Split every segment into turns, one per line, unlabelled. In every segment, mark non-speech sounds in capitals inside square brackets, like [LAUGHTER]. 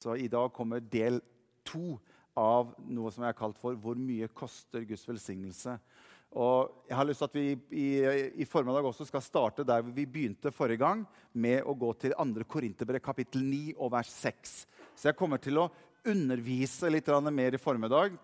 Så i dag kommer del to av noe som jeg har kalt for 'Hvor mye koster Guds velsignelse?' Og jeg har lyst til at vi i, i formiddag også skal starte der vi begynte forrige gang, med å gå til 2. Korinterbrev kapittel 9 og vers 6. Så jeg kommer til å undervise litt mer i formiddag.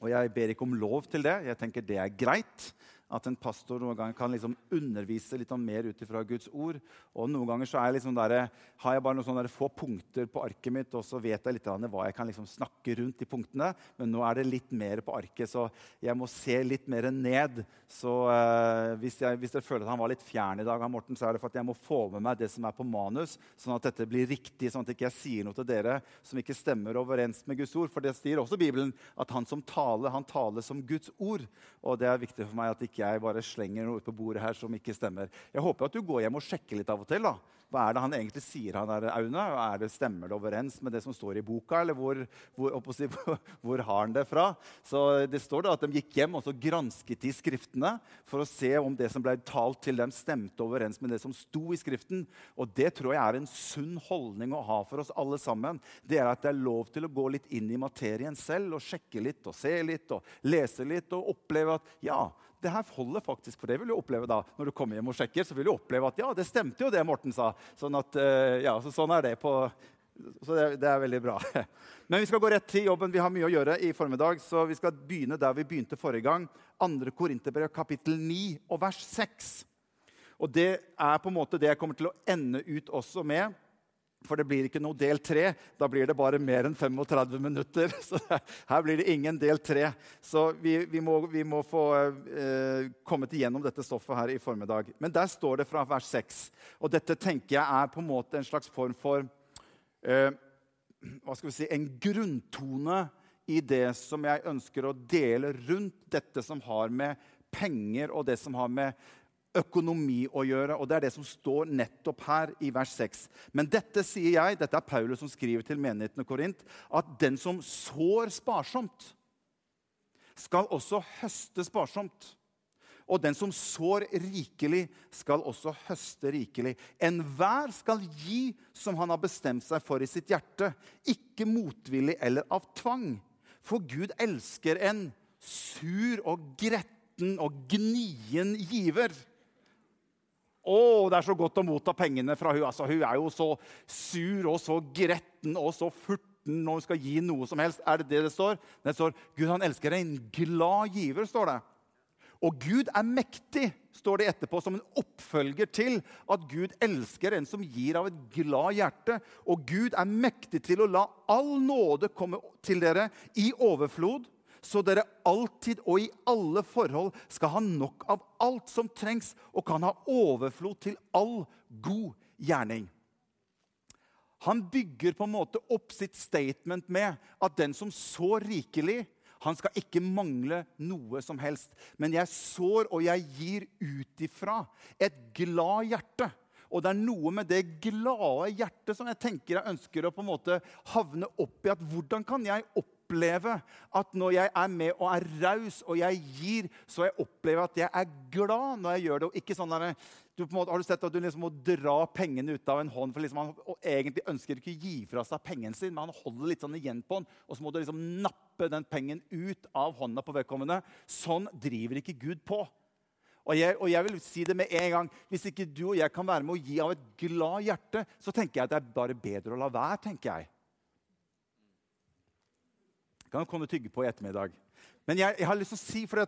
Og jeg ber ikke om lov til det. Jeg tenker det er greit at en pastor noen ganger kan liksom undervise litt mer ut fra Guds ord. Og noen ganger så liksom der, har jeg bare noen sånne få punkter på arket mitt, og så vet jeg litt hva jeg kan liksom snakke rundt de punktene. Men nå er det litt mer på arket, så jeg må se litt mer ned. Så eh, hvis, jeg, hvis dere føler at han var litt fjern i dag, Morten, så er det for at jeg må få med meg det som er på manus, sånn at dette blir riktig, sånn at jeg ikke sier noe til dere som ikke stemmer overens med Guds ord. For det sier også Bibelen at han som taler, han taler som Guds ord. Og det er viktig for meg at ikke jeg bare slenger noe ut på bordet her som ikke stemmer. Jeg håper at du går hjem og sjekker litt av og til. da. Hva er det han egentlig sier, han der Aune? Er det, stemmer det overens med det som står i boka? Eller hvor, hvor, [LAUGHS] hvor har han det fra? Så Det står da at de gikk hjem og så gransket de skriftene for å se om det som ble talt til dem, stemte overens med det som sto i Skriften. Og det tror jeg er en sunn holdning å ha for oss alle sammen. Det er at det er lov til å gå litt inn i materien selv og sjekke litt og se litt og lese litt og oppleve at ja, det her holder faktisk. For det vil du oppleve da, når du kommer hjem og sjekker. så vil du oppleve at ja, det stemte jo det Morten sa. Sånn, at, uh, ja, så sånn er det på så det, det, er veldig bra. [LAUGHS] Men vi skal gå rett til jobben. Vi har mye å gjøre i formiddag. Så vi skal begynne der vi begynte forrige gang. 2. Korinterbrev kapittel 9 og vers 6. Og det er på en måte det jeg kommer til å ende ut også med. For det blir ikke noe del tre. Da blir det bare mer enn 35 minutter. [LAUGHS] Så her blir det ingen del tre. Så vi, vi, må, vi må, få eh, kommet igjennom dette stoffet her i formiddag. Men der står det fra vers 6. Og dette tenker jeg er på en måte en slags form for eh, hva skal vi si, en grunntone i det som jeg ønsker å dele rundt dette som har med penger og det som har med økonomi å gjøre. Og det er det som står nettopp her i vers 6. Men dette sier jeg, dette er Paulus som skriver til menigheten i Korint, at den som sår sparsomt, skal også høste sparsomt. Og den som sår rikelig, skal også høste rikelig. Enhver skal gi som han har bestemt seg for i sitt hjerte, ikke motvillig eller av tvang. For Gud elsker en sur og gretten og gnien giver. Å, det er så godt å motta pengene fra hun. Altså, hun er jo så sur og så gretten og så furten når hun skal gi noe som helst. Er det det det står? Det står Gud han elsker en glad giver. står det. Og Gud er mektig, står det etterpå, som en oppfølger til at Gud elsker en som gir av et glad hjerte. Og Gud er mektig til å la all nåde komme til dere i overflod så dere alltid og i alle forhold skal ha nok av alt som trengs, og kan ha overflod til all god gjerning. Han bygger på en måte opp sitt statement med at den som sår rikelig, han skal ikke mangle noe som helst. Men jeg sår og jeg gir ut ifra et glad hjerte. Og det er noe med det glade hjertet som jeg tenker jeg ønsker å på en måte havne opp i. at Hvordan kan jeg opp oppleve at når jeg er med og er raus og jeg gir, så jeg opplever at jeg er glad når jeg gjør det. og ikke sånn der, du måte, Har du sett at du liksom må dra pengene ut av en hånd? for liksom Han egentlig ønsker ikke å gi fra seg pengene sin, men han holder litt sånn igjen på den. Og så må du liksom nappe den pengen ut av hånda på vedkommende. Sånn driver ikke Gud på. Og jeg, og jeg, vil si det med en gang. Hvis ikke du og jeg kan være med å gi av et glad hjerte, så tenker jeg at det er bare bedre å la være. tenker jeg kan du kunne tygge på i ettermiddag. Men jeg, jeg har lyst til å si, for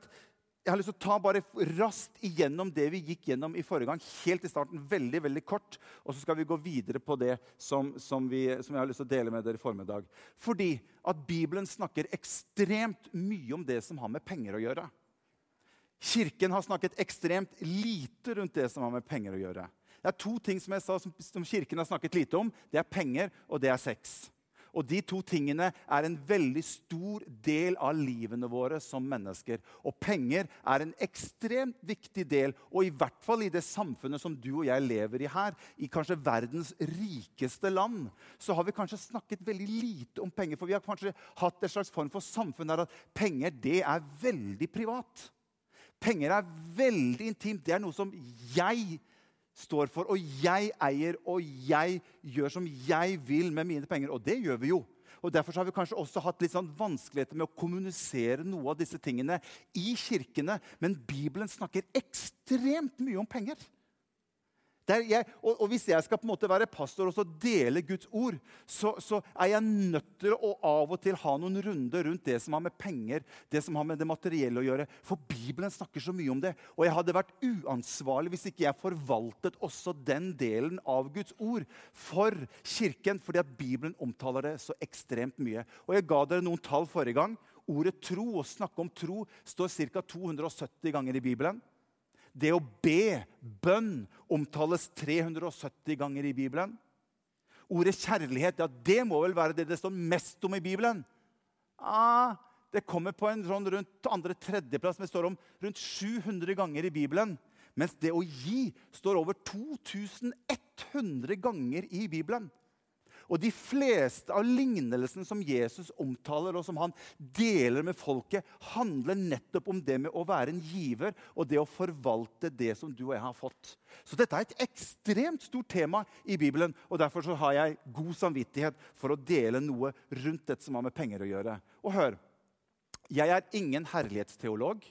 jeg har lyst til å ta bare raskt igjennom det vi gikk gjennom i forrige gang. helt i starten, veldig, veldig kort, Og så skal vi gå videre på det som, som, vi, som jeg har lyst til å dele med dere i formiddag. Fordi at Bibelen snakker ekstremt mye om det som har med penger å gjøre. Kirken har snakket ekstremt lite rundt det som har med penger å gjøre. Det er to ting som jeg sa som, som Kirken har snakket lite om. Det er penger, og det er sex. Og de to tingene er en veldig stor del av livene våre som mennesker. Og penger er en ekstremt viktig del, og i hvert fall i det samfunnet som du og jeg lever i her, i kanskje verdens rikeste land, så har vi kanskje snakket veldig lite om penger. For vi har kanskje hatt en slags form for samfunn der at penger det er veldig privat. Penger er veldig intimt. Det er noe som jeg står for. Og jeg eier, og jeg gjør som jeg vil med mine penger. Og det gjør vi jo. Og Derfor har vi kanskje også hatt litt sånn vanskeligheter med å kommunisere noe av disse tingene i kirkene. Men Bibelen snakker ekstremt mye om penger. Jeg, og, og, Hvis jeg skal på en måte være pastor og dele Guds ord, så, så, er jeg nødt til å av og til ha noen runder rundt det som har med penger det som har med det materielle å gjøre. For Bibelen snakker så mye om det. Og jeg hadde vært uansvarlig hvis ikke jeg forvaltet også den delen av Guds ord for Kirken, fordi at Bibelen omtaler det så ekstremt mye. Og Jeg ga dere noen tall forrige gang. Ordet tro og snakke om tro står ca. 270 ganger i Bibelen. Det å be, bønn, omtales 370 ganger i Bibelen. Ordet kjærlighet ja, det må vel være det det står mest om i Bibelen. Ah, det kommer på en sånn rundt andre-tredjeplass, men det står om rundt 700 ganger i Bibelen. Mens det å gi står over 2100 ganger i Bibelen. Og de fleste av lignelsene som Jesus omtaler, og som han deler med folket, handler nettopp om det med å være en giver og det å forvalte det som du og jeg har fått. Så dette er et ekstremt stort tema i Bibelen, og derfor så har jeg god samvittighet for å dele noe rundt dette som har med penger å gjøre. Og hør, jeg er ingen herlighetsteolog.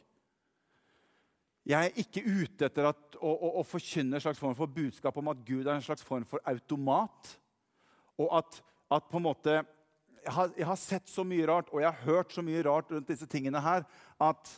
Jeg er ikke ute etter at, å, å, å forkynne en slags form for budskap om at Gud er en slags form for automat. Og at, at på en måte jeg har, jeg har, sett så mye rart og jeg har hørt så mye rart rundt disse tingene her at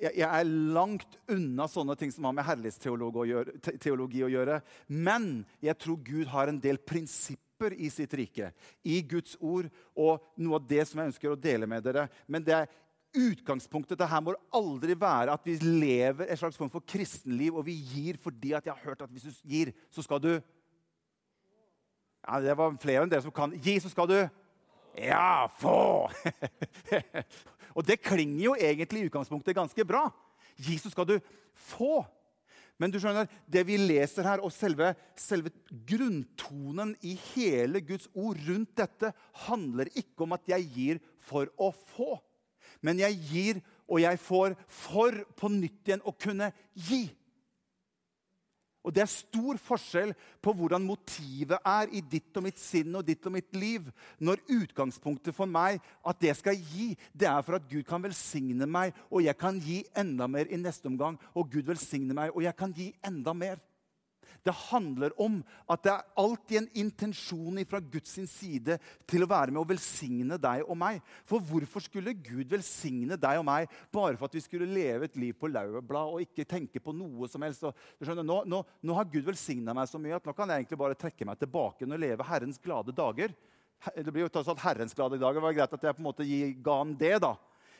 jeg, jeg er langt unna sånne ting som har med herlighetsteologi å gjøre. Men jeg tror Gud har en del prinsipper i sitt rike, i Guds ord, og noe av det som jeg ønsker å dele med dere. Men det er utgangspunktet det her må aldri være at vi lever et slags form for kristenliv, og vi gir fordi at jeg har hørt at hvis du gir, så skal du ja, Det var flere enn dere som kan. Gi, så skal du Ja, få! [LAUGHS] og det klinger jo egentlig i utgangspunktet ganske bra. Gi, så skal du få. Men du skjønner, det vi leser her, og selve, selve, grunntonen i hele Guds ord rundt dette, handler ikke om at jeg gir for å få. Men jeg gir og jeg får for på nytt igjen å kunne gi. Og Det er stor forskjell på hvordan motivet er i ditt og mitt sinn og ditt og mitt liv. Når utgangspunktet for meg at det skal gi, det er for at Gud kan velsigne meg, og jeg kan gi enda mer i neste omgang. Og Gud velsigne meg, og jeg kan gi enda mer. Det handler om at det er alltid en intensjon fra Guds side til å være med å velsigne deg og meg. For hvorfor skulle Gud velsigne deg og meg bare for at vi skulle leve et liv på laurbærblad og ikke tenke på noe som helst? Og, skjønner, nå, nå, nå, har Gud velsigna meg så mye at nå kan jeg egentlig bare trekke meg tilbake og leve Herrens glade dager. Det blir jo tatt sånn Herrens glade dager. Var greit at jeg på en måte ga han det, da.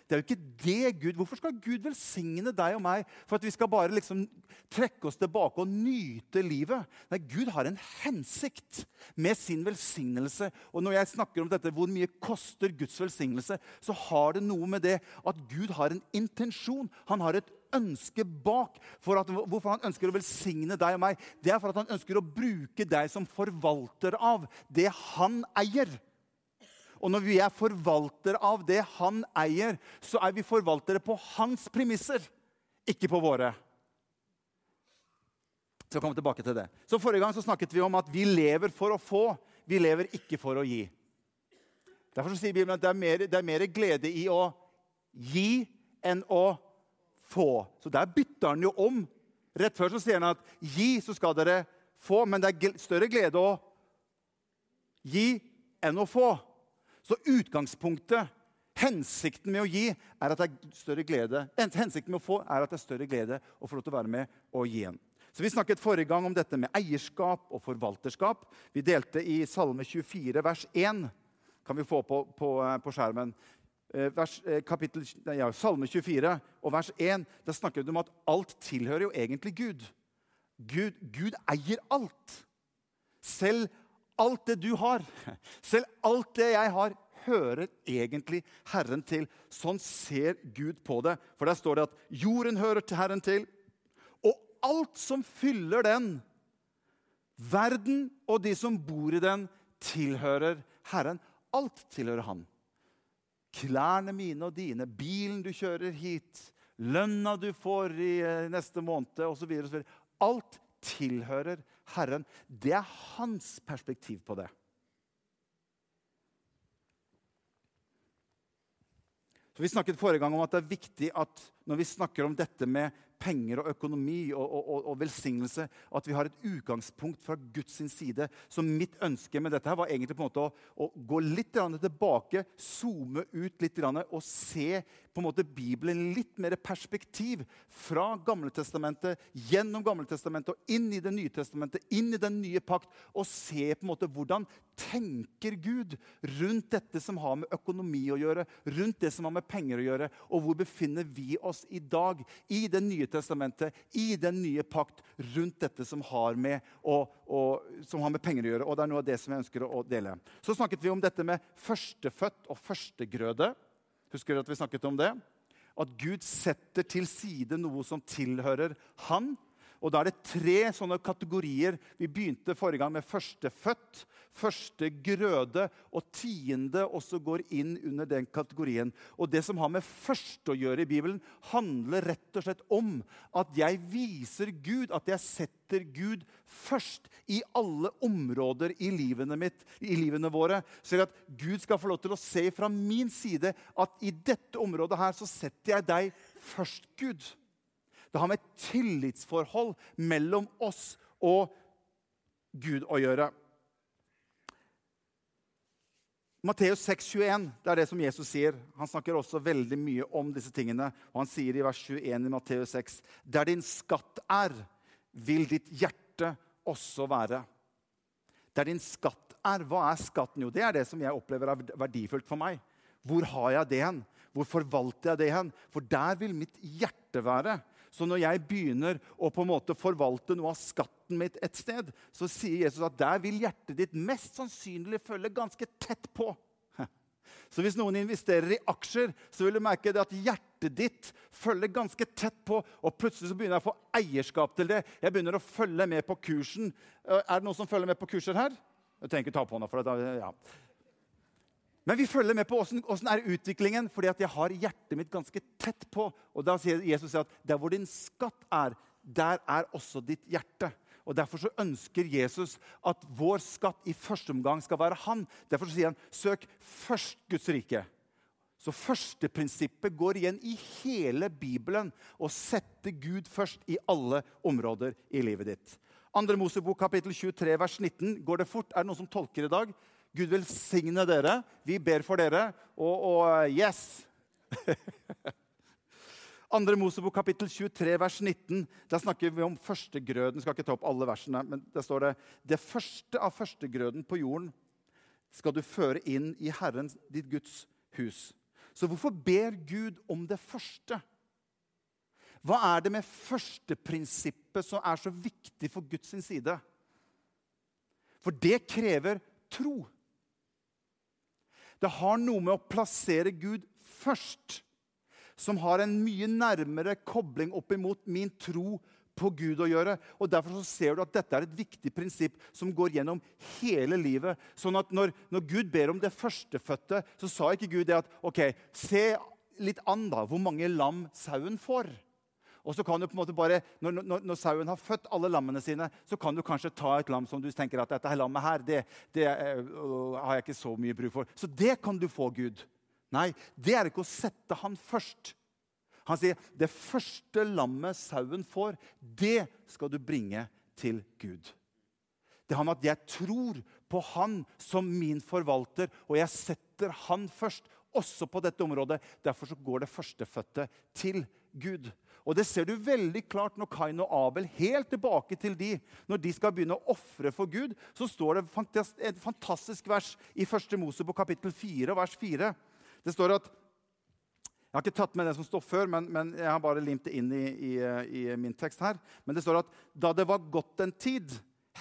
Det er jo ikke det Gud Hvorfor skal Gud velsigne deg og meg for at vi skal bare liksom trekke oss tilbake og nyte livet? Nei, Gud har en hensikt med sin velsignelse. Og når jeg snakker om dette, hvor mye koster Guds velsignelse, så har det noe med det at Gud har en intensjon. Han har et ønske bak. For at, hvorfor han ønsker å velsigne deg og meg, det er for at han ønsker å bruke deg som forvalter av det han eier. Og når vi er forvaltere av det han eier, så er vi forvaltere på hans premisser, ikke på våre. Så komme tilbake til det. Så Forrige gang så snakket vi om at vi lever for å få, vi lever ikke for å gi. Derfor sier Bibelen at det er, mer, det er mer glede i å gi enn å få. Så der bytter han jo om. Rett før så sier han at gi, så skal dere få. Men det er større glede å gi enn å få. Så utgangspunktet, hensikten med å gi, er at det er større glede. Hensikten med å få er at det er større glede å få lov til å være med og gi en. Så Vi snakket forrige gang om dette med eierskap og forvalterskap. Vi delte i Salme 24, vers 1. Kan vi få på, på, på skjermen? Eh, vers, eh, kapittel, ja, Salme 24 og vers 1. Der snakker vi om at alt tilhører jo egentlig Gud. Gud, Gud eier alt. Selv alt det du har, selv alt det jeg har, hører egentlig Herren til. Sånn ser Gud på det. For der står det at jorden hører til Herren til, og alt som fyller den, verden og de som bor i den, tilhører Herren. Alt tilhører Han. Klærne mine og dine, bilen du kjører hit, lønna du får i eh, neste måned osv. Alt tilhører Herren. Det er hans perspektiv på det. Så Vi snakket forrige gang om at det er viktig at når vi snakker om dette med penger og økonomi og, og, og, velsignelse, at vi har et utgangspunkt fra Guds side. Så mitt ønske med dette her var egentlig på en måte å, å gå litt tilbake, zoome ut litt og se på en måte Bibelen litt mer perspektiv. Fra Gamletestamentet, gjennom Gamletestamentet og inn i Det nye testamentet, inn i den nye pakt. Og se på en måte hvordan tenker Gud rundt dette som har med økonomi å gjøre, rundt det som har med penger å gjøre, og hvor befinner vi oss i dag i Det nye testamentet, i den nye pakt, rundt dette som har med, og, og, som har med penger å gjøre. Og det er noe av det som jeg ønsker å dele. Så snakket vi om dette med førstefødt og førstegrøde. Husker dere at vi snakket om det? At Gud setter til side noe som tilhører Han. Og Da er det tre sånne kategorier. Vi begynte forrige gang med førstefødt første grøde og tiende også går inn under den kategorien. Og Det som har med første å gjøre i Bibelen, handler rett og slett om at jeg viser Gud, at jeg setter Gud først i alle områder i livene, mitt, i livene våre. Så at Gud skal få lov til å se fra min side at i dette området her så setter jeg deg først, Gud. Det har med tillitsforhold mellom oss og Gud å gjøre. Matteus 6, 21, det er det som Jesus sier. Han snakker også veldig mye om disse tingene. Og han sier i vers 21 i Matteus 6.: Der din skatt er, vil ditt hjerte også være. Der din skatt er, hva er skatten? Jo, det er det som jeg opplever er verdifullt for meg. Hvor har jeg det hen? Hvor forvalter jeg det hen? For der vil mitt hjerte være. Så når jeg begynner å på en måte forvalte noe av skatten mitt et sted, så sier Jesus at der vil hjertet ditt mest sannsynlig følge ganske tett på. [LAUGHS] Så hvis noen investerer i aksjer, så vil du merke at hjertet ditt følger ganske tett på. Og plutselig så begynner jeg å få eierskap til det. Jeg begynner å følge med på kursen. Er det noen som følger med på kurser her? Jeg trenger ikke ta på hånda. for det. Ja. Men vi følger med på åssen er utviklingen, fordi at jeg har hjertet mitt ganske tett på. Og da sier Jesus at der hvor din skatt er, der er også ditt hjerte. Og Derfor så ønsker Jesus at vår skatt i første omgang skal være han. Derfor sier han søk først Guds rike. Så førsteprinsippet går igjen i hele Bibelen. Å sette Gud først i alle områder i livet ditt. Andre Mosebok kapittel 23 vers 19. Går det fort? Er det noen som tolker i dag? Gud velsigne dere. Vi ber for dere. Og, og eh, yes! [LAUGHS] Andre Mosebok kapittel 23, vers 19. Der snakker vi om førstegrøden. Skal ikke ta opp alle versene, men der står det Det første av førstegrøden på jorden skal du føre inn i Herrens, ditt Guds hus. Så hvorfor ber Gud om det første? Hva er det med førsteprinsippet som er så viktig for Guds side? For det krever tro. Det har noe med å plassere Gud først, som har en mye nærmere kobling opp imot min tro på Gud å gjøre. Og Derfor så ser du at dette er et viktig prinsipp som går gjennom hele livet. Sånn at når, når Gud ber om det førstefødte, så sa ikke Gud det at ok, se litt an da, hvor mange lam sauen får. Og så kan du på en måte bare, når, når, når, sauen har født alle lammene sine, så kan du kanskje ta et lam som du tenker at dette her lammet her, det, det øh, har jeg ikke så mye bruk for. Så det kan du få, Gud. Nei, det er ikke å sette han først. Han sier det første lammet sauen får, det skal du bringe til Gud. Det har med at jeg tror på han som min forvalter, og jeg setter han først, også på dette området. Derfor går det førstefødte til Gud. Og Det ser du veldig klart når Kain og Abel, helt tilbake til de, når de skal begynne å ofre for Gud, så står det et fantastisk vers i 1. Mosebok kapittel 4, vers 4. Det står at Jeg har ikke tatt med det som står før, men, men jeg har bare limt det inn i, i, i, min tekst her. Men det står at da det var gått en tid,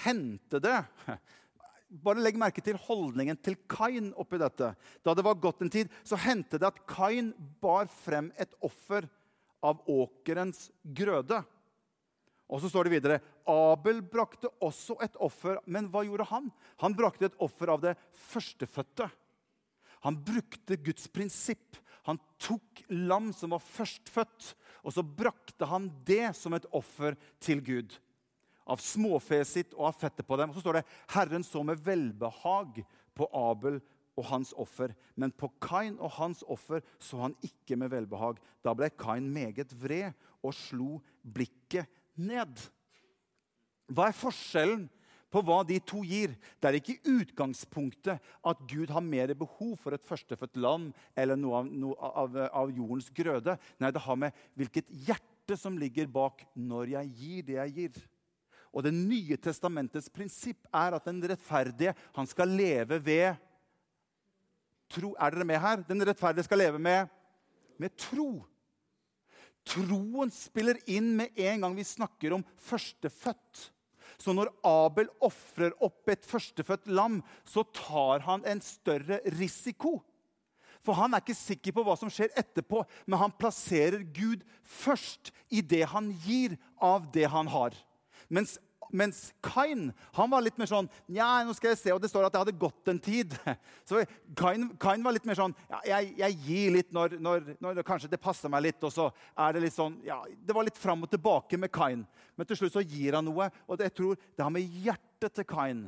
hendte det [LAUGHS] bare legg merke til holdningen til Kain oppi dette. Da det var gått en tid, så hendte det at Kain bar frem et offer av åkerens grøde. Og så står det videre Abel brakte også et offer, men hva gjorde han? Han brakte et offer av det førstefødte. Han brukte Guds prinsipp. Han tok lam som var førstfødt, og så brakte han det som et offer til Gud. av småfe sitt og av fettet på dem. Og så står det Herren så med velbehag på Abel og hans offer. Men på Kain og hans offer så han ikke med velbehag. Da ble Kain meget vred og slo blikket ned. Hva er forskjellen på hva de to gir? Det er ikke utgangspunktet at Gud har mer behov for et førstefødt lam eller noe av, noe av, av jordens grøde. Nei, det har med hvilket hjerte som ligger bak når jeg gir det jeg gir. Og Det nye testamentets prinsipp er at den rettferdige han skal leve ved tro. Er dere med her? Den rettferdige skal leve med, med tro. Troen spiller inn med en gang vi snakker om førstefødt. Så når Abel ofrer opp et førstefødt lam, så tar han en større risiko. For han er ikke sikker på hva som skjer etterpå, men han plasserer Gud først i det han gir av det han har. Mens mens Kain han var litt mer sånn ja, nå skal jeg se, og Det står at det hadde gått en tid. [LAUGHS] Så Kain, Kain var litt mer sånn ja, jeg, jeg gir litt når, når, når, kanskje det passer meg litt. og så er Det litt sånn, ja, det var litt fram og tilbake med Kain. Men til slutt så gir han noe. Og jeg tror det har med hjertet til Kain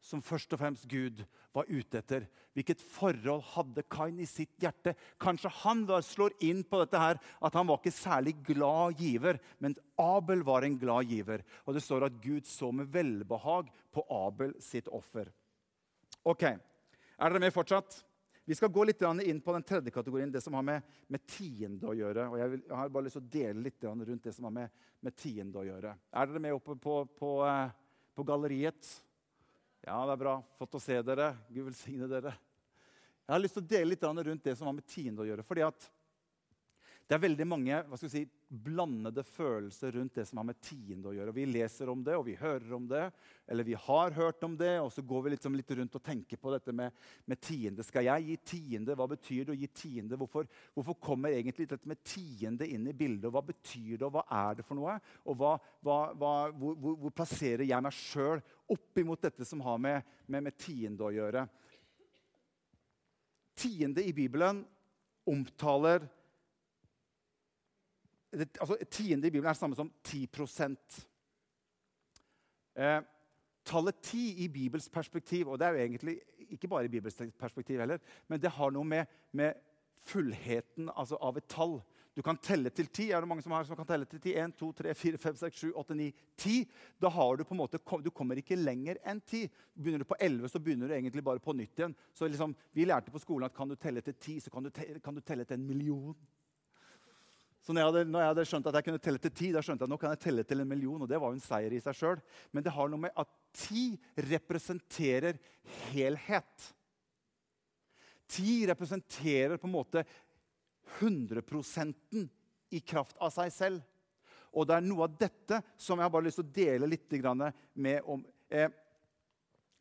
som først og fremst Gud var ute etter. Hvilket forhold hadde Kain i sitt hjerte? Kanskje han da slår inn på dette her, at han var ikke særlig glad giver, men Abel var en glad giver. Og det står at Gud så med velbehag på Abel sitt offer. Ok, Er dere med fortsatt? Vi skal gå litt inn på den tredje kategorien, det som har med, med tiende å gjøre. Og jeg, vil, jeg, har bare lyst til å dele litt rundt det som har med, med tiende å gjøre. Er dere med oppe på, på, på, på galleriet? Ja, det er bra. Fått å se dere. Gud velsigne dere. Jeg har lyst til å dele litt rundt det som har med tiende å gjøre. fordi at det er veldig mange hva skal si, blandede følelser rundt det som har med tiende å gjøre. Vi leser om det, og vi hører om det, eller vi har hørt om det. Og så går vi liksom litt rundt og tenker på dette med, med, tiende. Skal jeg gi tiende? Hva betyr det å gi tiende? Hvorfor, hvorfor, kommer egentlig dette med tiende inn i bildet? Og hva betyr det, og hva er det for noe? Og hva, hva, hvor, hvor, hvor, plasserer jeg meg sjøl oppimot dette som har med, med, med tiende å gjøre? Tiende i Bibelen omtaler det, altså, Tiende i Bibelen er det samme som 10% eh, Tallet 10 i Bibels perspektiv, og det er jo egentlig ikke bare i Bibels perspektiv heller, men det har noe med, med fullheten altså av et tall. Du kan telle til ti. Er det mange som, har, som kan telle til ti? 1, 2, 3, 4, 5, 6, 7, 8, 9, 10. Da har du på en måte, du kommer ikke lenger enn 10. Begynner du på 11, så begynner du egentlig bare på nytt igjen. Så liksom, Vi lærte på skolen at kan du telle til 10, så kan du, telle, kan du telle til en million. Så når jeg, hadde, når jeg, hadde, skjønt at jeg kunne telle til ti, da skjønte jeg at nå kan jeg telle til en million. og Det var jo en seier i seg selv. Men det har noe med at ti representerer helhet. Ti representerer på en måte 100 i kraft av seg selv. Og det er noe av dette som jeg har bare lyst til å dele litt med om. Eh,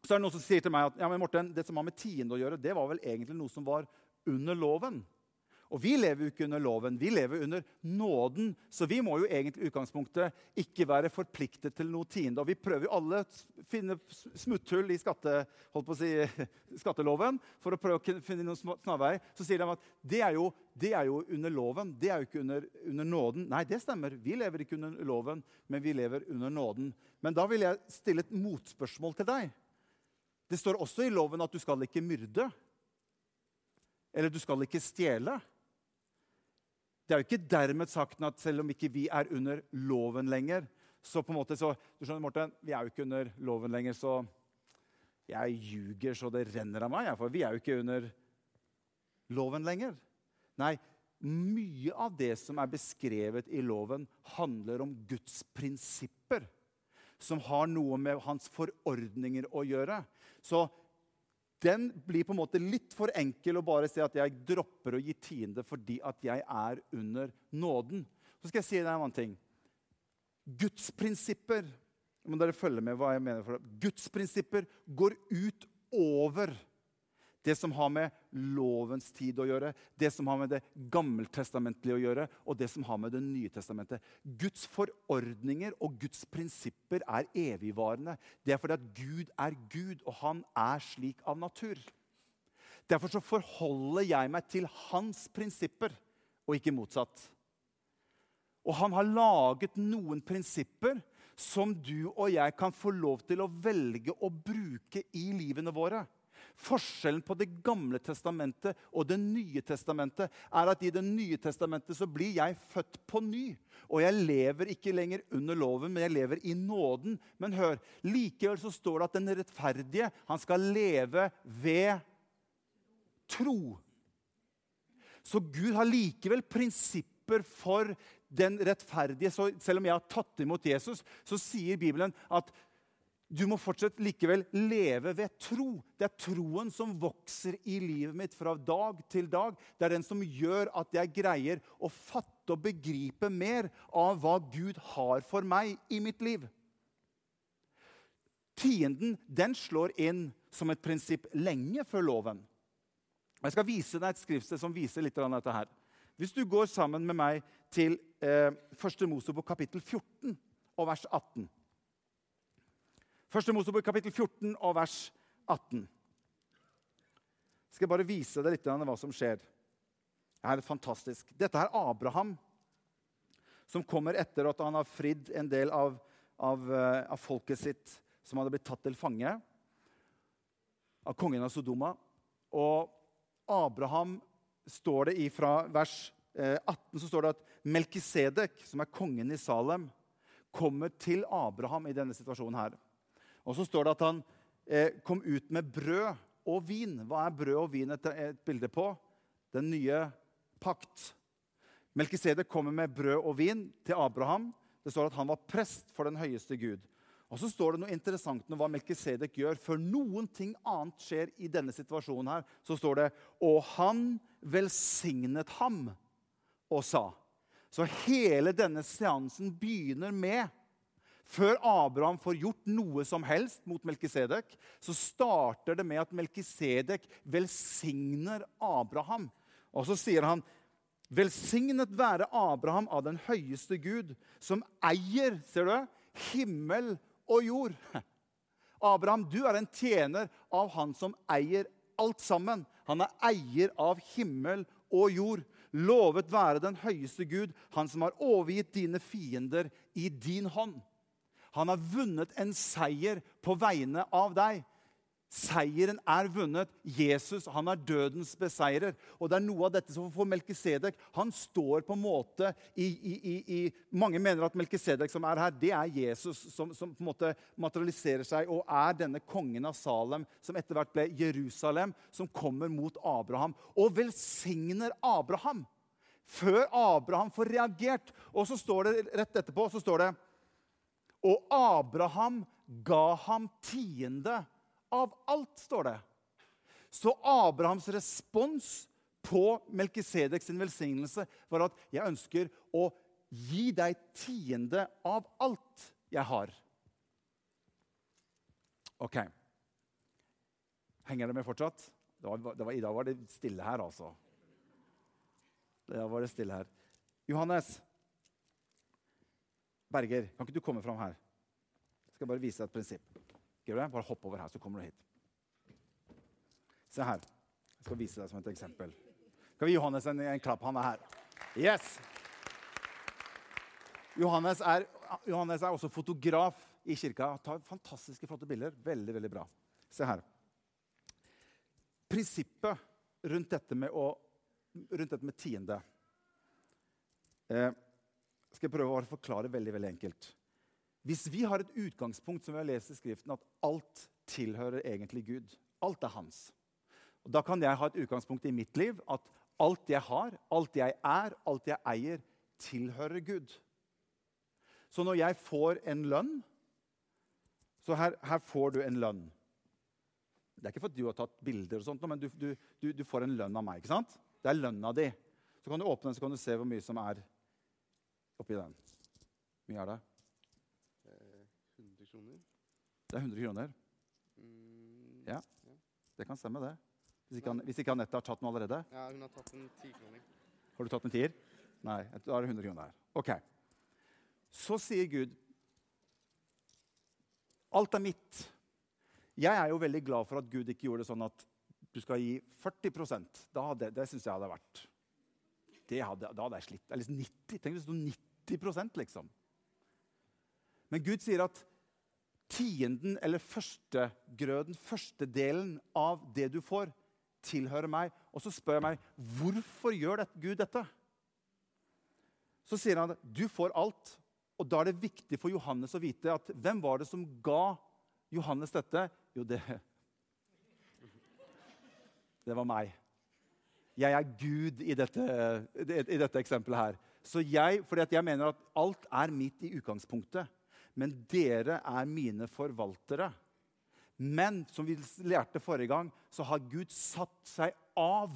så er det noen som sier til meg at ja, men Morten, det som har med tiende å gjøre, det var vel egentlig noe som var under loven. Og vi lever jo ikke under loven, vi lever under nåden. Så vi må jo egentlig i utgangspunktet ikke være forpliktet til noe tiende. Og vi prøver jo alle å finne smutthull i skatte, si, [LAUGHS] skatteloven for å prøve å finne noen snarveier. Så sier de at det er, jo, det er jo under loven, det er jo ikke under, under, nåden. Nei, det stemmer. Vi lever ikke under loven, men vi lever under nåden. Men da vil jeg stille et motspørsmål til deg. Det står også i loven at du skal ikke myrde. Eller du skal ikke stjele. Det er jo ikke dermed sagt at selv om ikke vi er under loven lenger, så på en måte så, du skjønner, Morten, Vi er jo ikke under loven lenger, så jeg ljuger så det renner av meg. For vi er jo ikke under loven lenger. Nei, mye av det som er beskrevet i loven, handler om Guds prinsipper. Som har noe med hans forordninger å gjøre. Så den blir på en måte litt for enkel å bare si at jeg dropper å gi tiende fordi at jeg er under nåden. Så skal jeg si deg en annen ting. Guds prinsipper må dere følge med hva jeg mener. For Guds prinsipper går ut over det som har med lovens tid å gjøre, det som har med det gammeltestamentlige å gjøre, og det som har med Det nye testamentet. Guds forordninger og Guds prinsipper er evigvarende. Det er fordi at Gud er Gud, og han er slik av natur. Derfor så forholder jeg meg til hans prinsipper, og ikke motsatt. Og han har laget noen prinsipper som du og jeg kan få lov til å velge å bruke i livene våre. Forskjellen på Det gamle testamentet og Det nye testamentet er at i Det nye testamentet så blir jeg født på ny. Og jeg lever ikke lenger under loven, men jeg lever i nåden. Men hør, likevel så står det at den rettferdige han skal leve ved tro. Så Gud har likevel prinsipper for den rettferdige. Så selv om jeg har tatt imot Jesus, så sier Bibelen at du må fortsatt likevel leve ved tro. Det er troen som vokser i livet mitt fra dag til dag. Det er den som gjør at jeg greier å fatte og begripe mer av hva Gud har for meg i mitt liv. Tienden den slår inn som et prinsipp lenge før loven. Jeg skal vise deg et skriftsted som viser litt av dette. her. Hvis du går sammen med meg til eh, 1. Mosebok kapittel 14 og vers 18. Første Mosebok kapittel 14 og vers 18. Jeg skal bare vise deg litt hva som skjer. Det er fantastisk. Dette er Abraham, som kommer etter at han har fridd en del av, av, eh, av folket sitt som hadde blitt tatt til fange av kongen av Sodoma. Og Abraham står det fra vers 18 eh, så står det at Melkisedek, som er kongen i Salem, kommer til Abraham i denne situasjonen her. Og så står det at han eh, kom ut med brød og vin. Hva er brød og vin et, bilde på? Den nye pakt. Melkisedek kommer med brød og vin til Abraham. Det står at han var prest for den høyeste Gud. Og så står det noe interessant om hva Melkisedek gjør. Før noen ting annet skjer i denne situasjonen, her, så står det Og han velsignet ham og sa. Så hele denne seansen begynner med før Abraham får gjort noe som helst mot Melkisedek, så starter det med at Melkisedek velsigner Abraham. Og så sier han, 'Velsignet være Abraham av den høyeste Gud, som eier ser du, himmel og jord.' [LAUGHS] Abraham, du er en tjener av han som eier alt sammen. Han er eier av himmel og jord. Lovet være den høyeste Gud, han som har overgitt dine fiender i din hånd. Han har vunnet en seier på vegne av deg. Seieren er vunnet. Jesus han er dødens beseirer. Og det er noe av dette som får Melkisedek Han står på en måte i, i, i, Mange mener at Melkisedek som er her, det er Jesus som, som, på en måte materialiserer seg og er denne kongen av Salem, som etter hvert ble Jerusalem, som kommer mot Abraham og velsigner Abraham. Før Abraham får reagert. Og så står det rett etterpå så står det og Abraham ga ham tiende av alt, står det. Så Abrahams respons på Melkisedek sin velsignelse var at 'jeg ønsker å gi deg tiende av alt jeg har'. OK. Henger det med fortsatt? Det var, det var, I dag var det stille her, altså. Da var det stille her. Johannes, Berger, kan ikke du komme fram her? Jeg skal bare vise deg et prinsipp. Bare hopp over her, så kommer du hit. Se her. Jeg skal vise deg som et eksempel. Skal vi gi Johannes en, en klapp? Han er her. Yes! Johannes er, Johannes er, også fotograf i kirka. Tar fantastiske, flotte bilder. Veldig, veldig bra. Se her. Prinsippet rundt dette med, å, rundt dette med tiende eh, skal jeg prøve å forklare veldig, veldig enkelt. Hvis vi har et utgangspunkt som vi har lest i Skriften, at alt tilhører egentlig Gud, alt er hans, og da kan jeg ha et utgangspunkt i mitt liv at alt jeg har, alt jeg er, alt jeg eier, tilhører Gud. Så når jeg får en lønn Så her, her får du en lønn. Det er ikke fordi du har tatt bilder, og sånt, men du, du, du får en lønn av meg. ikke sant? Det er lønna di. Så kan du åpne den så kan du se hvor mye som er oppi den? Hvor mye er det?
100 kroner.
Det er 100 kroner?
Mm,
ja. Det kan stemme, det. Hvis ikke, hvis ikke Anette har tatt den allerede?
Ja, hun har tatt en tikroning.
Har du tatt en tier? Nei, da er det 100 kroner her. Ok. Så sier Gud Alt er mitt. Jeg er jo veldig glad for at Gud ikke gjorde det sånn at du skal gi 40% da hadde, Det syns jeg hadde vært hadde, Da hadde jeg slitt. Eller 90. Tenk hvis det sto 90 liksom. Men Gud sier at tienden eller førstegrøden, førstedelen av det du får, tilhører meg. Og så spør jeg meg hvorfor gjør dette, Gud dette? Så sier han at du får alt. Og da er det viktig for Johannes å vite at hvem var det som ga Johannes dette? Jo, det, det var meg. Jeg er Gud i dette, i dette eksempelet her. Så jeg, fordi jeg mener at alt er mitt i utgangspunktet. Men dere er mine forvaltere. Men som vi lærte forrige gang, så har Gud satt seg av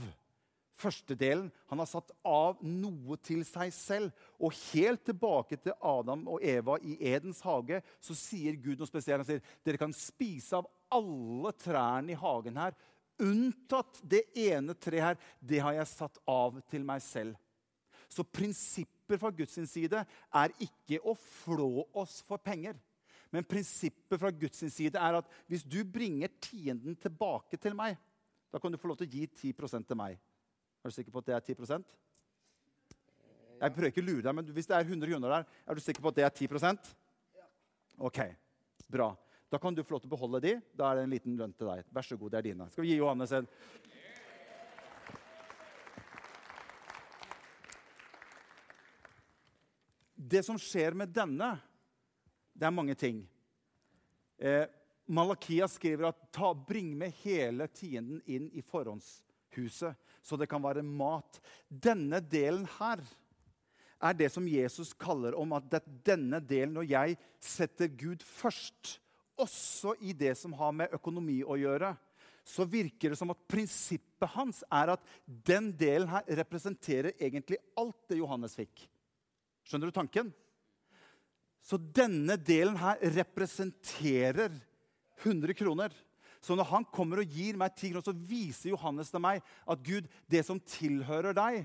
førstedelen. Han har satt av noe til seg selv. Og helt tilbake til Adam og Eva i Edens hage så sier Gud noe spesielt. Han sier dere kan spise av alle trærne i hagen her, unntatt det ene treet her. Det har jeg satt av til meg selv. Så prinsipper fra Guds side er ikke å flå oss for penger. Men prinsippet fra Guds side er at hvis du bringer tienden tilbake til meg, da kan du få lov til å gi 10% til meg. Er du sikker på at det er 10% Jeg prøver ikke å lure deg, men hvis det er 100 kroner der, er du sikker på at det er 10% Ok, bra. Da kan du få lov til å beholde de. Da er det en liten lønn til deg. Vær så god, det er dine. Skal vi gi Johannes en Det som skjer med denne, det er mange ting. Eh, Malakia skriver at ta, bring med hele tienden inn i forhåndshuset, så det kan være mat. Denne delen her er det som Jesus kaller om at det, denne delen, når jeg setter Gud først, også i det som har med økonomi å gjøre, så virker det som at prinsippet hans er at den delen her representerer egentlig alt det Johannes fikk. Skjønner du tanken? Så denne delen her representerer 100 kroner. Så når han kommer og gir meg 10 kroner, så viser Johannes til meg at Gud, det som tilhører deg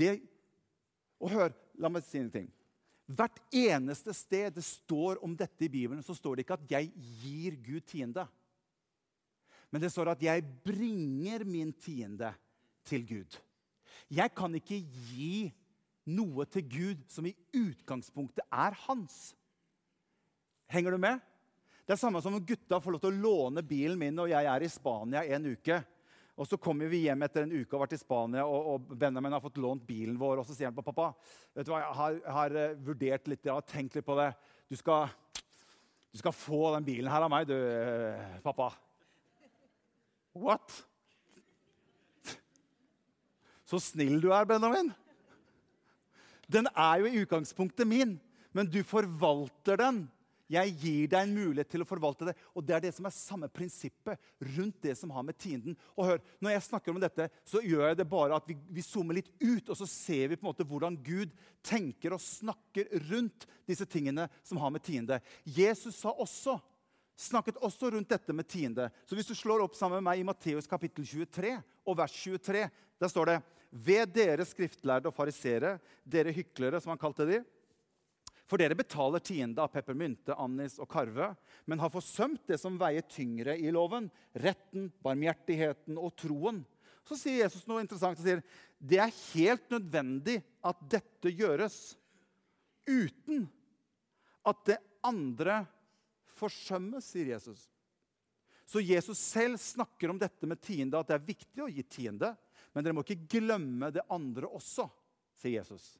det, Og hør, la meg si en ting. Hvert eneste sted det står om dette i Bibelen, så står det ikke at 'jeg gir Gud tiende'. Men det står at 'jeg bringer min tiende til Gud'. Jeg kan ikke gi noe til Gud som i utgangspunktet er hans. Henger du med? Det er samme som om gutta får lov til å låne bilen min når jeg er i Spania en uke. Og Så kommer vi hjem etter en uke og har vært i Spania, og, og Benjamin har fått lånt bilen vår. Og så sier han på pappa vet du hva, jeg har, har eh, vurdert litt, jeg har tenkt litt på det. Du skal, du skal få den bilen her av meg, du, eh, pappa. What? [LAUGHS] Så snill du er, Benjamin. Den er jo i utgangspunktet min, men du forvalter den. Jeg gir deg en mulighet til å forvalte det. Og Det er det som er samme prinsippet rundt det som har med tienden. Og hør, Når jeg snakker om dette, så gjør jeg det bare at vi, vi zoomer litt ut, og så ser vi på en måte hvordan Gud tenker og snakker rundt disse tingene som har med tiende. Jesus sa også, snakket også rundt dette med tiende. Så hvis du slår opp sammen med meg i Matteus kapittel 23 og vers 23, der står det ved dere skriftlærde og farisere, dere hyklere, som han kalte de. For dere betaler tiende av peppermynte, annis og karve, men har forsømt det som veier tyngre i loven, retten, barmhjertigheten og troen. Så sier Jesus noe interessant. og sier, Det er helt nødvendig at dette gjøres uten at det andre forsømmes, sier Jesus. Så Jesus selv snakker om dette med tiende, at det er viktig å gi tiende. Men dere må ikke glemme det andre også, sier Jesus.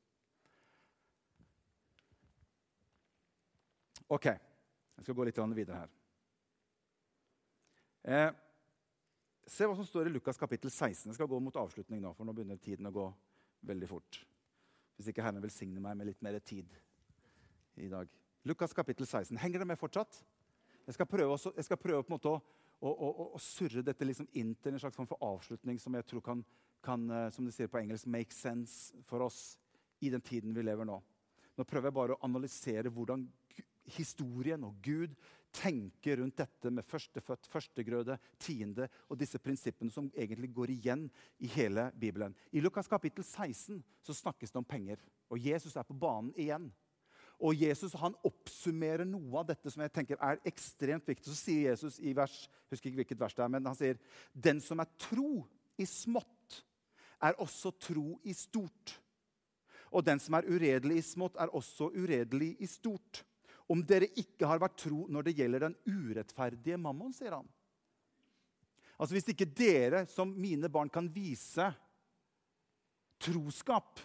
Ok, jeg skal gå litt videre her. Eh, se hva som står i Lukas kapittel 16. Jeg skal gå mot avslutning nå, for nå begynner tiden å gå veldig fort. Hvis ikke Herren velsigner meg med litt mer tid i dag. Lukas kapittel 16. Henger det med fortsatt? Jeg skal prøve, også, jeg skal prøve på en måte å, å, og, og surre dette liksom inn til en slags form for avslutning som jeg tror kan kan eh, som de sier på engelsk, make sense for oss i den tiden vi lever nå. Nå prøver jeg bare å analysere hvordan historien og Gud tenker rundt dette med førstefødt, førstegrøde, tiende og disse prinsippene som egentlig går igjen i hele Bibelen. I Lukas kapittel 16 så snakkes det om penger, og Jesus er på banen igjen. Og Jesus han oppsummerer noe av dette som jeg tenker er ekstremt viktig. Så sier Jesus i vers, jeg husker ikke hvilket vers det er, men han sier den som er tro i smått, er også tro i stort. Og den som er uredelig i smått, er også uredelig i stort. om dere ikke har vært tro når det gjelder den urettferdige mammon, sier han. Altså Hvis ikke dere som mine barn kan vise troskap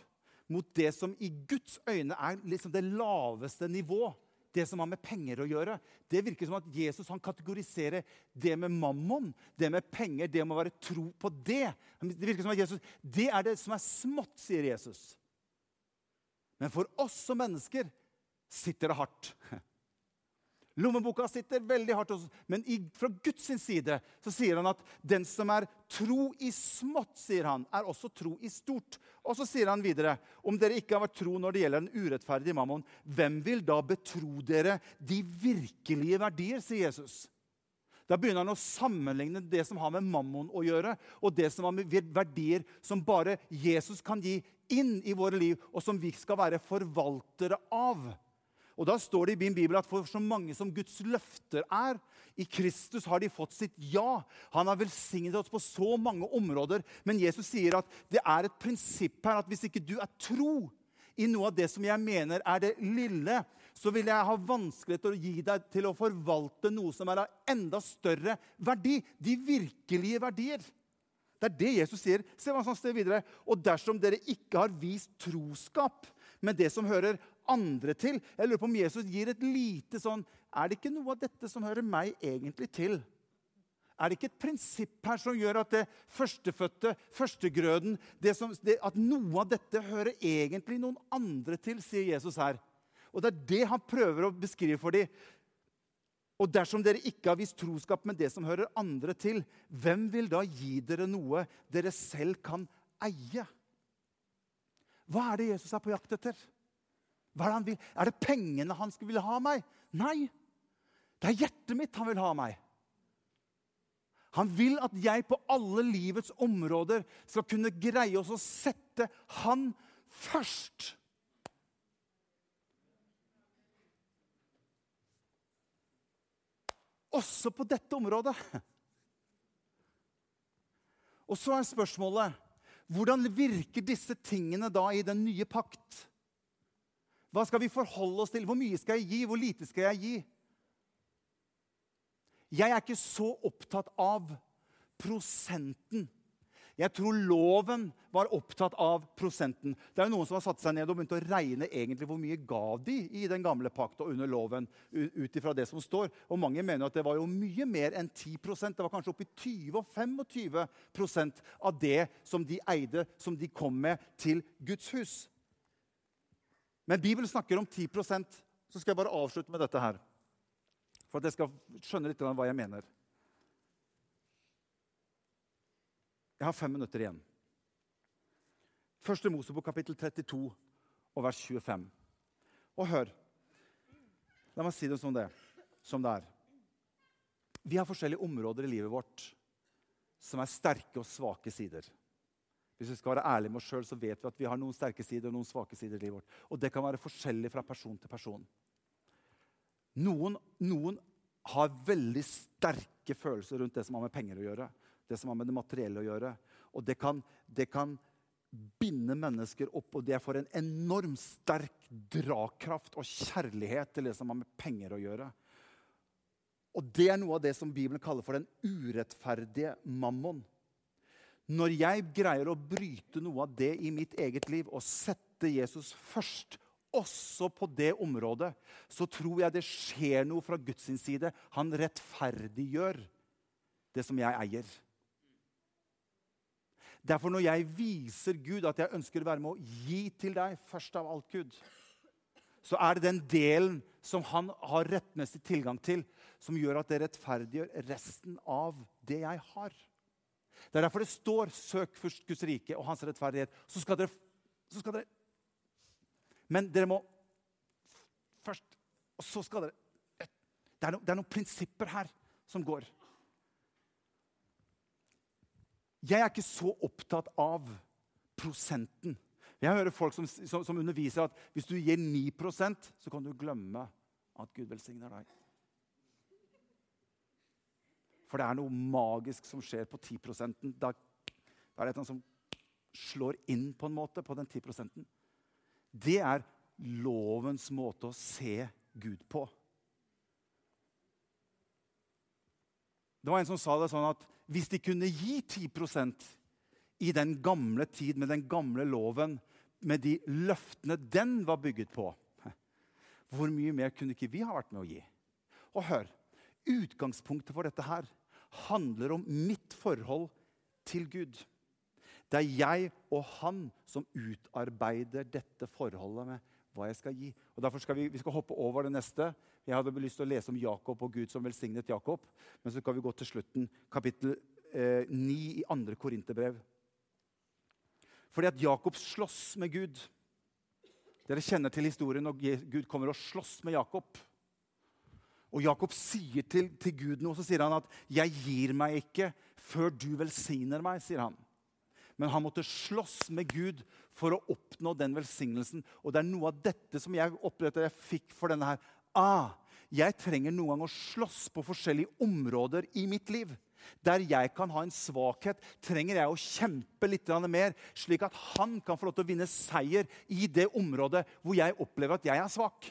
mot det som i Guds øyne er liksom det laveste nivå, det som har med penger å gjøre. Det virker som at Jesus han kategoriserer det med mammon, det med penger, det med å være tro på det. Det virker som at Jesus, det er det som er smått, sier Jesus. Men for oss som mennesker sitter det hardt. [LAUGHS] Lommeboka sitter veldig hardt hos oss, men i, fra Guds side så sier han at den som er tro i smått, sier han, er også tro i stort. Og så sier han videre om dere ikke har vært tro når det gjelder den urettferdige mammon, hvem vil da betro dere de virkelige verdier, sier Jesus. Da begynner han å sammenligne det som har med mammon å gjøre, og det som har med verdier som bare Jesus kan gi inn i våre liv, og som vi skal være forvaltere av. Og Da står det i min bibel at for så mange som Guds løfter er, i Kristus har de fått sitt ja. Han har velsignet oss på så mange områder. Men Jesus sier at det er et prinsipp her at hvis ikke du er tro i noe av det som jeg mener er det lille, så vil jeg ha vanskelig til å gi deg til å forvalte noe som er av enda større verdi. De virkelige verdier. Det er det Jesus sier. Se hva som sier videre. Og dersom dere ikke har vist troskap med det som hører andre til. Jeg lurer på om Jesus gir et lite sånn Er det ikke noe av dette som hører meg egentlig til? Er det ikke et prinsipp her som gjør at det førstefødte, førstegrøden det som, det, At noe av dette hører egentlig noen andre til, sier Jesus her. Og Det er det han prøver å beskrive for dem. Og dersom dere ikke har vist troskap med det som hører andre til, hvem vil da gi dere noe dere selv kan eie? Hva er det Jesus er på jakt etter? Hva er det han vil? Er det pengene han vil ha meg? Nei. Det er hjertet mitt han vil ha meg. Han vil at jeg på alle livets områder skal kunne greie oss å sette han først. Også på dette området. Og så er spørsmålet hvordan virker disse tingene da i den nye pakt? Hva skal vi forholde oss til? Hvor mye skal jeg gi? Hvor lite skal jeg gi? Jeg er ikke så opptatt av prosenten. Jeg tror loven var opptatt av prosenten. Det er jo Noen som har satt seg ned og begynt å regne egentlig hvor mye ga de i den gamle pakt og under loven. ut ifra det som står. Og Mange mener at det var jo mye mer enn 10% Det var kanskje oppi 20 og 25% av det som de eide, som de kom med til Guds hus. Men Bibelen snakker om 10% så skal jeg bare avslutte med dette her. For at jeg skal skjønne litt hva jeg mener. Jeg har fem minutter igjen. Første Mosebok, kapittel 32, og vers 25. Og hør. La meg si det som det, som det er. Vi har forskjellige områder i livet vårt som er sterke og svake sider. Hvis vi skal være ærlige med oss sjøl, vet vi at vi har noen sterke sider og noen svake sider i livet vårt. Og det kan være forskjellig fra person til person. Noen, noen har veldig sterke følelser rundt det som har med penger å gjøre. Det som har med det materielle å gjøre. Og det kan, det kan binde mennesker opp, og det får en enormt sterk drakraft og kjærlighet til det som har med penger å gjøre. Og det er noe av det som Bibelen kaller for den urettferdige mammon. Når jeg greier å bryte noe av det i mitt eget liv og sette Jesus først, også på det området, så tror jeg det skjer noe fra Guds side. Han rettferdiggjør det som jeg eier. Derfor når jeg viser Gud at jeg ønsker å være med å gi til deg, først av alt, Gud, så er det den delen som han har rettmessig tilgang til, som gjør at det rettferdiggjør resten av det jeg har. Det er derfor det står 'søk først Guds rike og hans rettferdighet'. Så skal dere, så skal dere Men dere må først Og så skal dere det er, no, det er noen prinsipper her som går. Jeg er ikke så opptatt av prosenten. Jeg hører folk som, som, som underviser at hvis du gir 9 så kan du glemme at Gud velsigner deg. For det er noe magisk som skjer på 10 Da, da er det noe som slår inn på en måte på den 10 Det er lovens måte å se Gud på. Det var en som sa det sånn at hvis de kunne gi 10 i den gamle tid med den gamle loven, med de løftene den var bygget på, hvor mye mer kunne ikke vi ha vært med å gi? Og hør, utgangspunktet for dette her handler om mitt forhold til Gud. Det er jeg og han som utarbeider dette forholdet med hva jeg skal gi. Og derfor skal vi, vi skal hoppe over det neste. Jeg hadde lyst til å lese om Jakob og Gud som velsignet Jakob. Men så skal vi gå til slutten, kapittel eh, 9 i andre Korinterbrev. Fordi at Jakob slåss med Gud. Dere kjenner til historien når Gud kommer og slåss med Jakob. Og Jakob sier til, til Gud noe, så sier han at 'jeg gir meg ikke før du velsigner meg'. sier han. Men han måtte slåss med Gud for å oppnå den velsignelsen. Og det er noe av dette som jeg opplevde jeg fikk for denne her. Ah, jeg trenger noen gang å slåss på forskjellige områder i mitt liv. Der jeg kan ha en svakhet, trenger jeg å kjempe litt mer, slik at han kan få lov til å vinne seier i det området hvor jeg opplever at jeg er svak.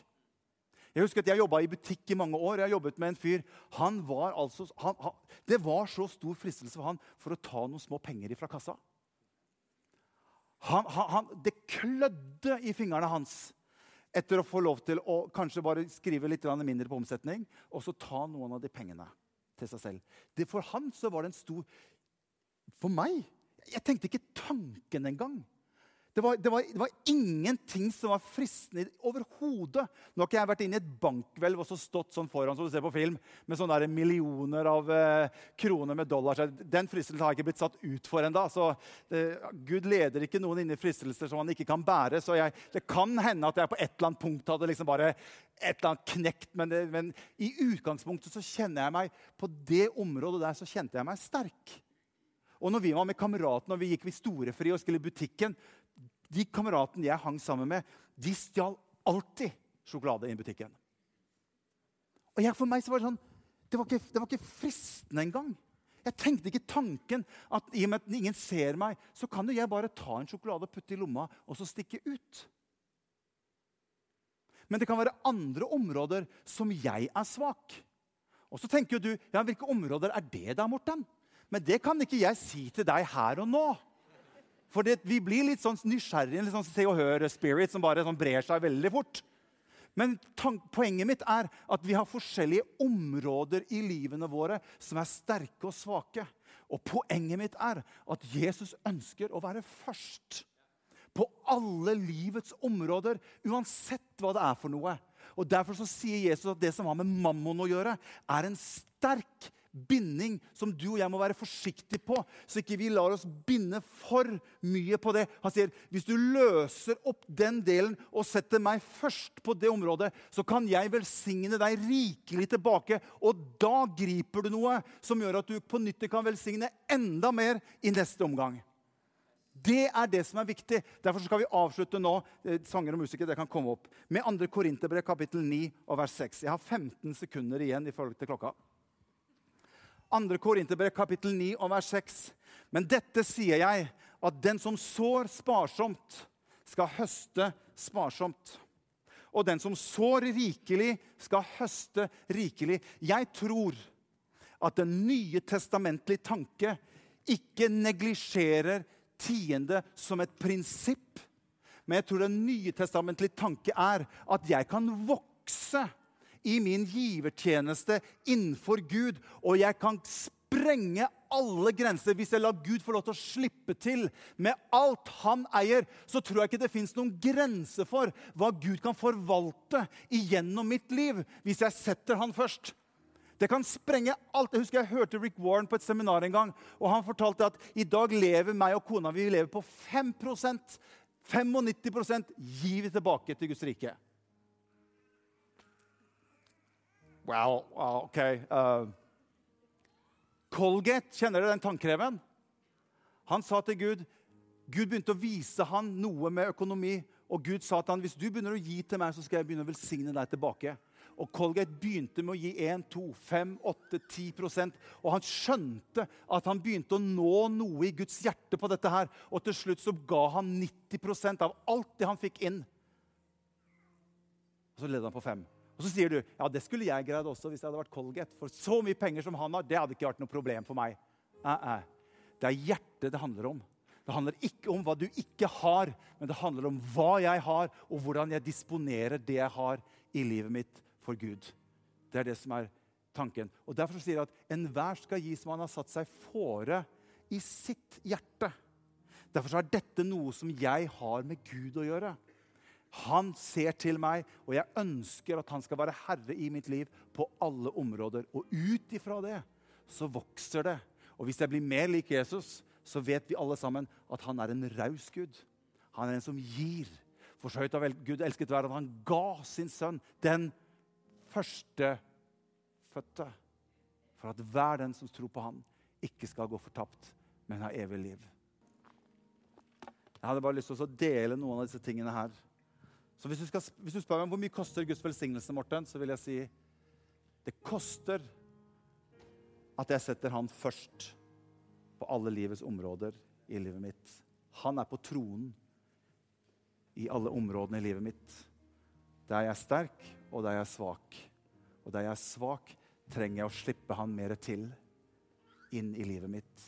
Jeg husker at jeg jobba i butikk i mange år. Jeg jobbet med en fyr. Han var altså, han, han, det var så stor fristelse for han for å ta noen små penger fra kassa. Han, det klødde i fingrene hans etter å få lov til å kanskje bare skrive litt mindre på omsetning og så ta noen av de pengene til seg selv. Det, for han så var det en stor For meg Jeg tenkte ikke tanken engang det var, det, var, det var, ingenting som var fristende overhodet. Nå har ikke jeg vært inne i et bankhvelv og så stått sånn foran som du ser på film, med sånne der millioner av eh, kroner med dollar. Den fristelsen har jeg ikke blitt satt ut for ennå. Eh, Gud leder ikke noen inn i fristelser som han ikke kan bære. Så jeg, det kan hende at jeg på et eller annet punkt hadde liksom bare et eller annet knekt. Men, det, men i utgangspunktet så kjenner jeg meg på det området der så kjente jeg meg sterk. Og når vi var med kameratene og vi gikk vi storefri og skulle i butikken, de kameratene jeg hang sammen med, de stjal alltid sjokolade i butikken. Og jeg, For meg så var det sånn Det var ikke, det var ikke fristende engang. Jeg tenkte ikke tanken at i og med at ingen ser meg, så kan jo jeg bare ta en sjokolade, og putte i lomma og så stikke ut. Men det kan være andre områder som jeg er svak. Og så tenker jo du ja, hvilke områder er det da, Morten? Men det kan ikke jeg si til deg her og nå. For det, vi blir litt sånn nysgjerrige, litt sånn se og hør-spirit som bare sånn brer seg veldig fort. Men poenget mitt er at vi har forskjellige områder i livene våre som er sterke og svake. Og poenget mitt er at Jesus ønsker å være først på alle livets områder, uansett hva det er for noe. Og Derfor så sier Jesus at det som har med mammon å gjøre, er en sterk binding som du og jeg må være forsiktige på, så ikke vi lar oss binde for mye på det. Han sier hvis du løser opp den delen og setter meg først på det området, så kan jeg velsigne deg rikelig tilbake. Og da griper du noe som gjør at du på nytt kan velsigne enda mer i neste omgang. Det er det som er viktig. Derfor skal vi avslutte nå eh, sanger og musikere, det kan komme opp, med 2. Korinterbrev kapittel 9 og vers 6. Jeg har 15 sekunder igjen i forhold til klokka. 2. Korinterbrev kapittel 9 og vers 6. Men dette sier jeg, at den som sår sparsomt, skal høste sparsomt. Og den som sår rikelig, skal høste rikelig. Jeg tror at den nye testamentlige tanke ikke neglisjerer tiende som et prinsipp. Men jeg tror den nye testamentlige tanke er at jeg kan vokse i min givertjeneste innenfor Gud. Og jeg kan sprenge alle grenser hvis jeg lar Gud få lov til å slippe til med alt han eier. Så tror jeg ikke det fins noen grense for hva Gud kan forvalte igjennom mitt liv hvis jeg setter han først. Det kan sprenge alt. Jeg husker jeg hørte Rick Warren på et seminar en gang. og Han fortalte at i dag lever meg og kona vi lever på 5% 95 gir vi tilbake til Guds rike. Wow, OK. Uh, Colgate, kjenner dere den tannkremen? Han sa til Gud Gud begynte å vise han noe med økonomi. Og Gud sa til han, hvis du begynner å gi til meg, så skal jeg begynne å velsigne deg tilbake. Og Colgate begynte med å gi 1, 2, 5, 8, 10% Og han skjønte at han begynte å nå noe i Guds hjerte på dette. her. Og til slutt så ga han 90% av alt det han fikk inn. Og så ledde han på 5. Og så sier du ja, det skulle jeg greid også hvis jeg hadde vært Colgate. For så mye penger som han har, det hadde ikke vært noe problem for meg. Nei, eh. Det er hjertet det handler om. Det handler ikke om hva du ikke har, men det handler om hva jeg har, og hvordan jeg disponerer det jeg har i livet mitt for Gud. Det er det som er tanken. Og Derfor sier jeg at enhver skal gi som han har satt seg fore i sitt hjerte. Derfor er dette noe som jeg har med Gud å gjøre. Han ser til meg, og jeg ønsker at han skal være herre i mitt liv på alle områder. Og ut ifra det så vokser det. Og hvis jeg blir mer lik Jesus, så vet vi alle sammen at han er en raus Gud. Han er en som gir. For så høyt har Gud elsket verden at han ga sin sønn, den førstefødte, for at hver den som tror på han, ikke skal gå fortapt, men ha evig liv. Jeg hadde bare lyst til å dele noen av disse tingene her. Så hvis du, skal, hvis du spør meg hvor mye koster Guds velsignelse, Morten, så vil jeg si det koster at jeg setter han først på alle livets områder i livet mitt. Han er på tronen i alle områdene i livet mitt. Der jeg er sterk, og der jeg er svak. Og der jeg er svak, trenger jeg å slippe han mer til inn i livet mitt.